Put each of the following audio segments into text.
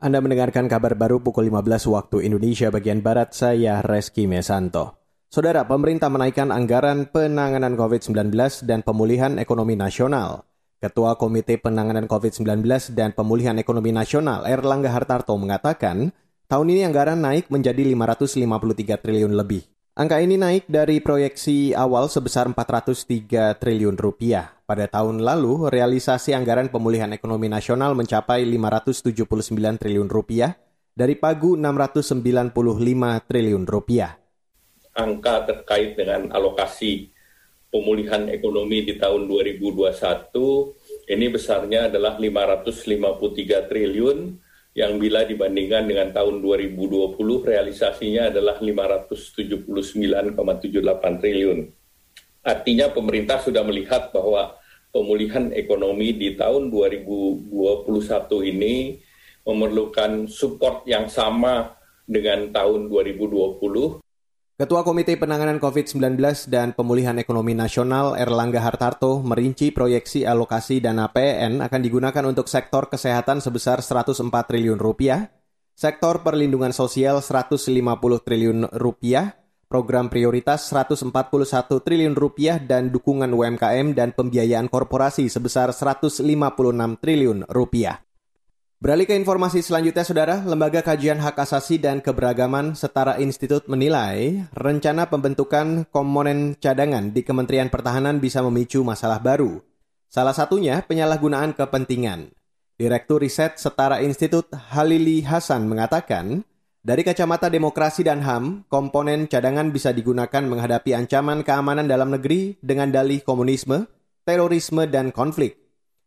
Anda mendengarkan kabar baru pukul 15 waktu Indonesia bagian Barat, saya Reski Mesanto. Saudara, pemerintah menaikkan anggaran penanganan COVID-19 dan pemulihan ekonomi nasional. Ketua Komite Penanganan COVID-19 dan Pemulihan Ekonomi Nasional Erlangga Hartarto mengatakan, tahun ini anggaran naik menjadi 553 triliun lebih. Angka ini naik dari proyeksi awal sebesar 403 triliun rupiah. Pada tahun lalu, realisasi anggaran pemulihan ekonomi nasional mencapai 579 triliun rupiah dari pagu 695 triliun rupiah. Angka terkait dengan alokasi pemulihan ekonomi di tahun 2021 ini besarnya adalah 553 triliun yang bila dibandingkan dengan tahun 2020 realisasinya adalah 579,78 triliun. Artinya pemerintah sudah melihat bahwa pemulihan ekonomi di tahun 2021 ini memerlukan support yang sama dengan tahun 2020. Ketua Komite Penanganan COVID-19 dan Pemulihan Ekonomi Nasional Erlangga Hartarto merinci proyeksi alokasi dana PN akan digunakan untuk sektor kesehatan sebesar 104 triliun rupiah, sektor perlindungan sosial 150 triliun rupiah, program prioritas 141 triliun rupiah dan dukungan UMKM dan pembiayaan korporasi sebesar 156 triliun rupiah. Beralih ke informasi selanjutnya, Saudara, Lembaga Kajian Hak Asasi dan Keberagaman Setara Institut menilai rencana pembentukan komponen cadangan di Kementerian Pertahanan bisa memicu masalah baru. Salah satunya penyalahgunaan kepentingan. Direktur Riset Setara Institut Halili Hasan mengatakan, dari kacamata demokrasi dan HAM, komponen cadangan bisa digunakan menghadapi ancaman keamanan dalam negeri dengan dalih komunisme, terorisme, dan konflik.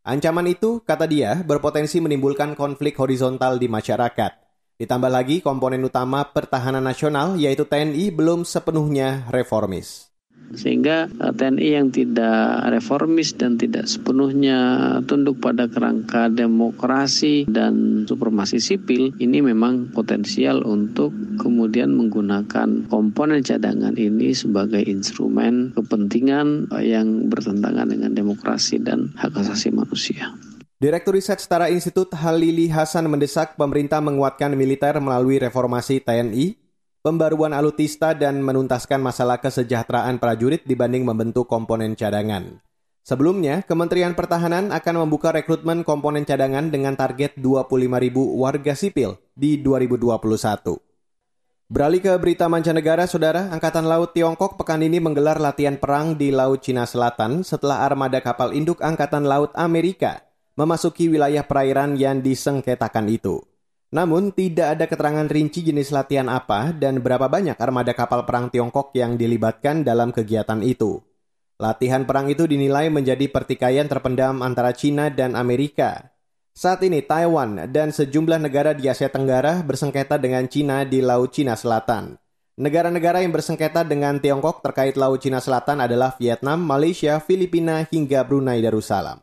Ancaman itu, kata dia, berpotensi menimbulkan konflik horizontal di masyarakat. Ditambah lagi komponen utama pertahanan nasional yaitu TNI belum sepenuhnya reformis sehingga eh, TNI yang tidak reformis dan tidak sepenuhnya tunduk pada kerangka demokrasi dan supremasi sipil ini memang potensial untuk kemudian menggunakan komponen cadangan ini sebagai instrumen kepentingan eh, yang bertentangan dengan demokrasi dan hak asasi manusia. Direktur Riset Setara Institut Halili Hasan mendesak pemerintah menguatkan militer melalui reformasi TNI pembaruan alutista dan menuntaskan masalah kesejahteraan prajurit dibanding membentuk komponen cadangan. Sebelumnya, Kementerian Pertahanan akan membuka rekrutmen komponen cadangan dengan target 25.000 warga sipil di 2021. Beralih ke berita mancanegara, Saudara, Angkatan Laut Tiongkok pekan ini menggelar latihan perang di Laut Cina Selatan setelah armada kapal induk Angkatan Laut Amerika memasuki wilayah perairan yang disengketakan itu. Namun, tidak ada keterangan rinci jenis latihan apa dan berapa banyak armada kapal perang Tiongkok yang dilibatkan dalam kegiatan itu. Latihan perang itu dinilai menjadi pertikaian terpendam antara China dan Amerika. Saat ini Taiwan dan sejumlah negara di Asia Tenggara bersengketa dengan China di Laut Cina Selatan. Negara-negara yang bersengketa dengan Tiongkok terkait Laut Cina Selatan adalah Vietnam, Malaysia, Filipina, hingga Brunei Darussalam.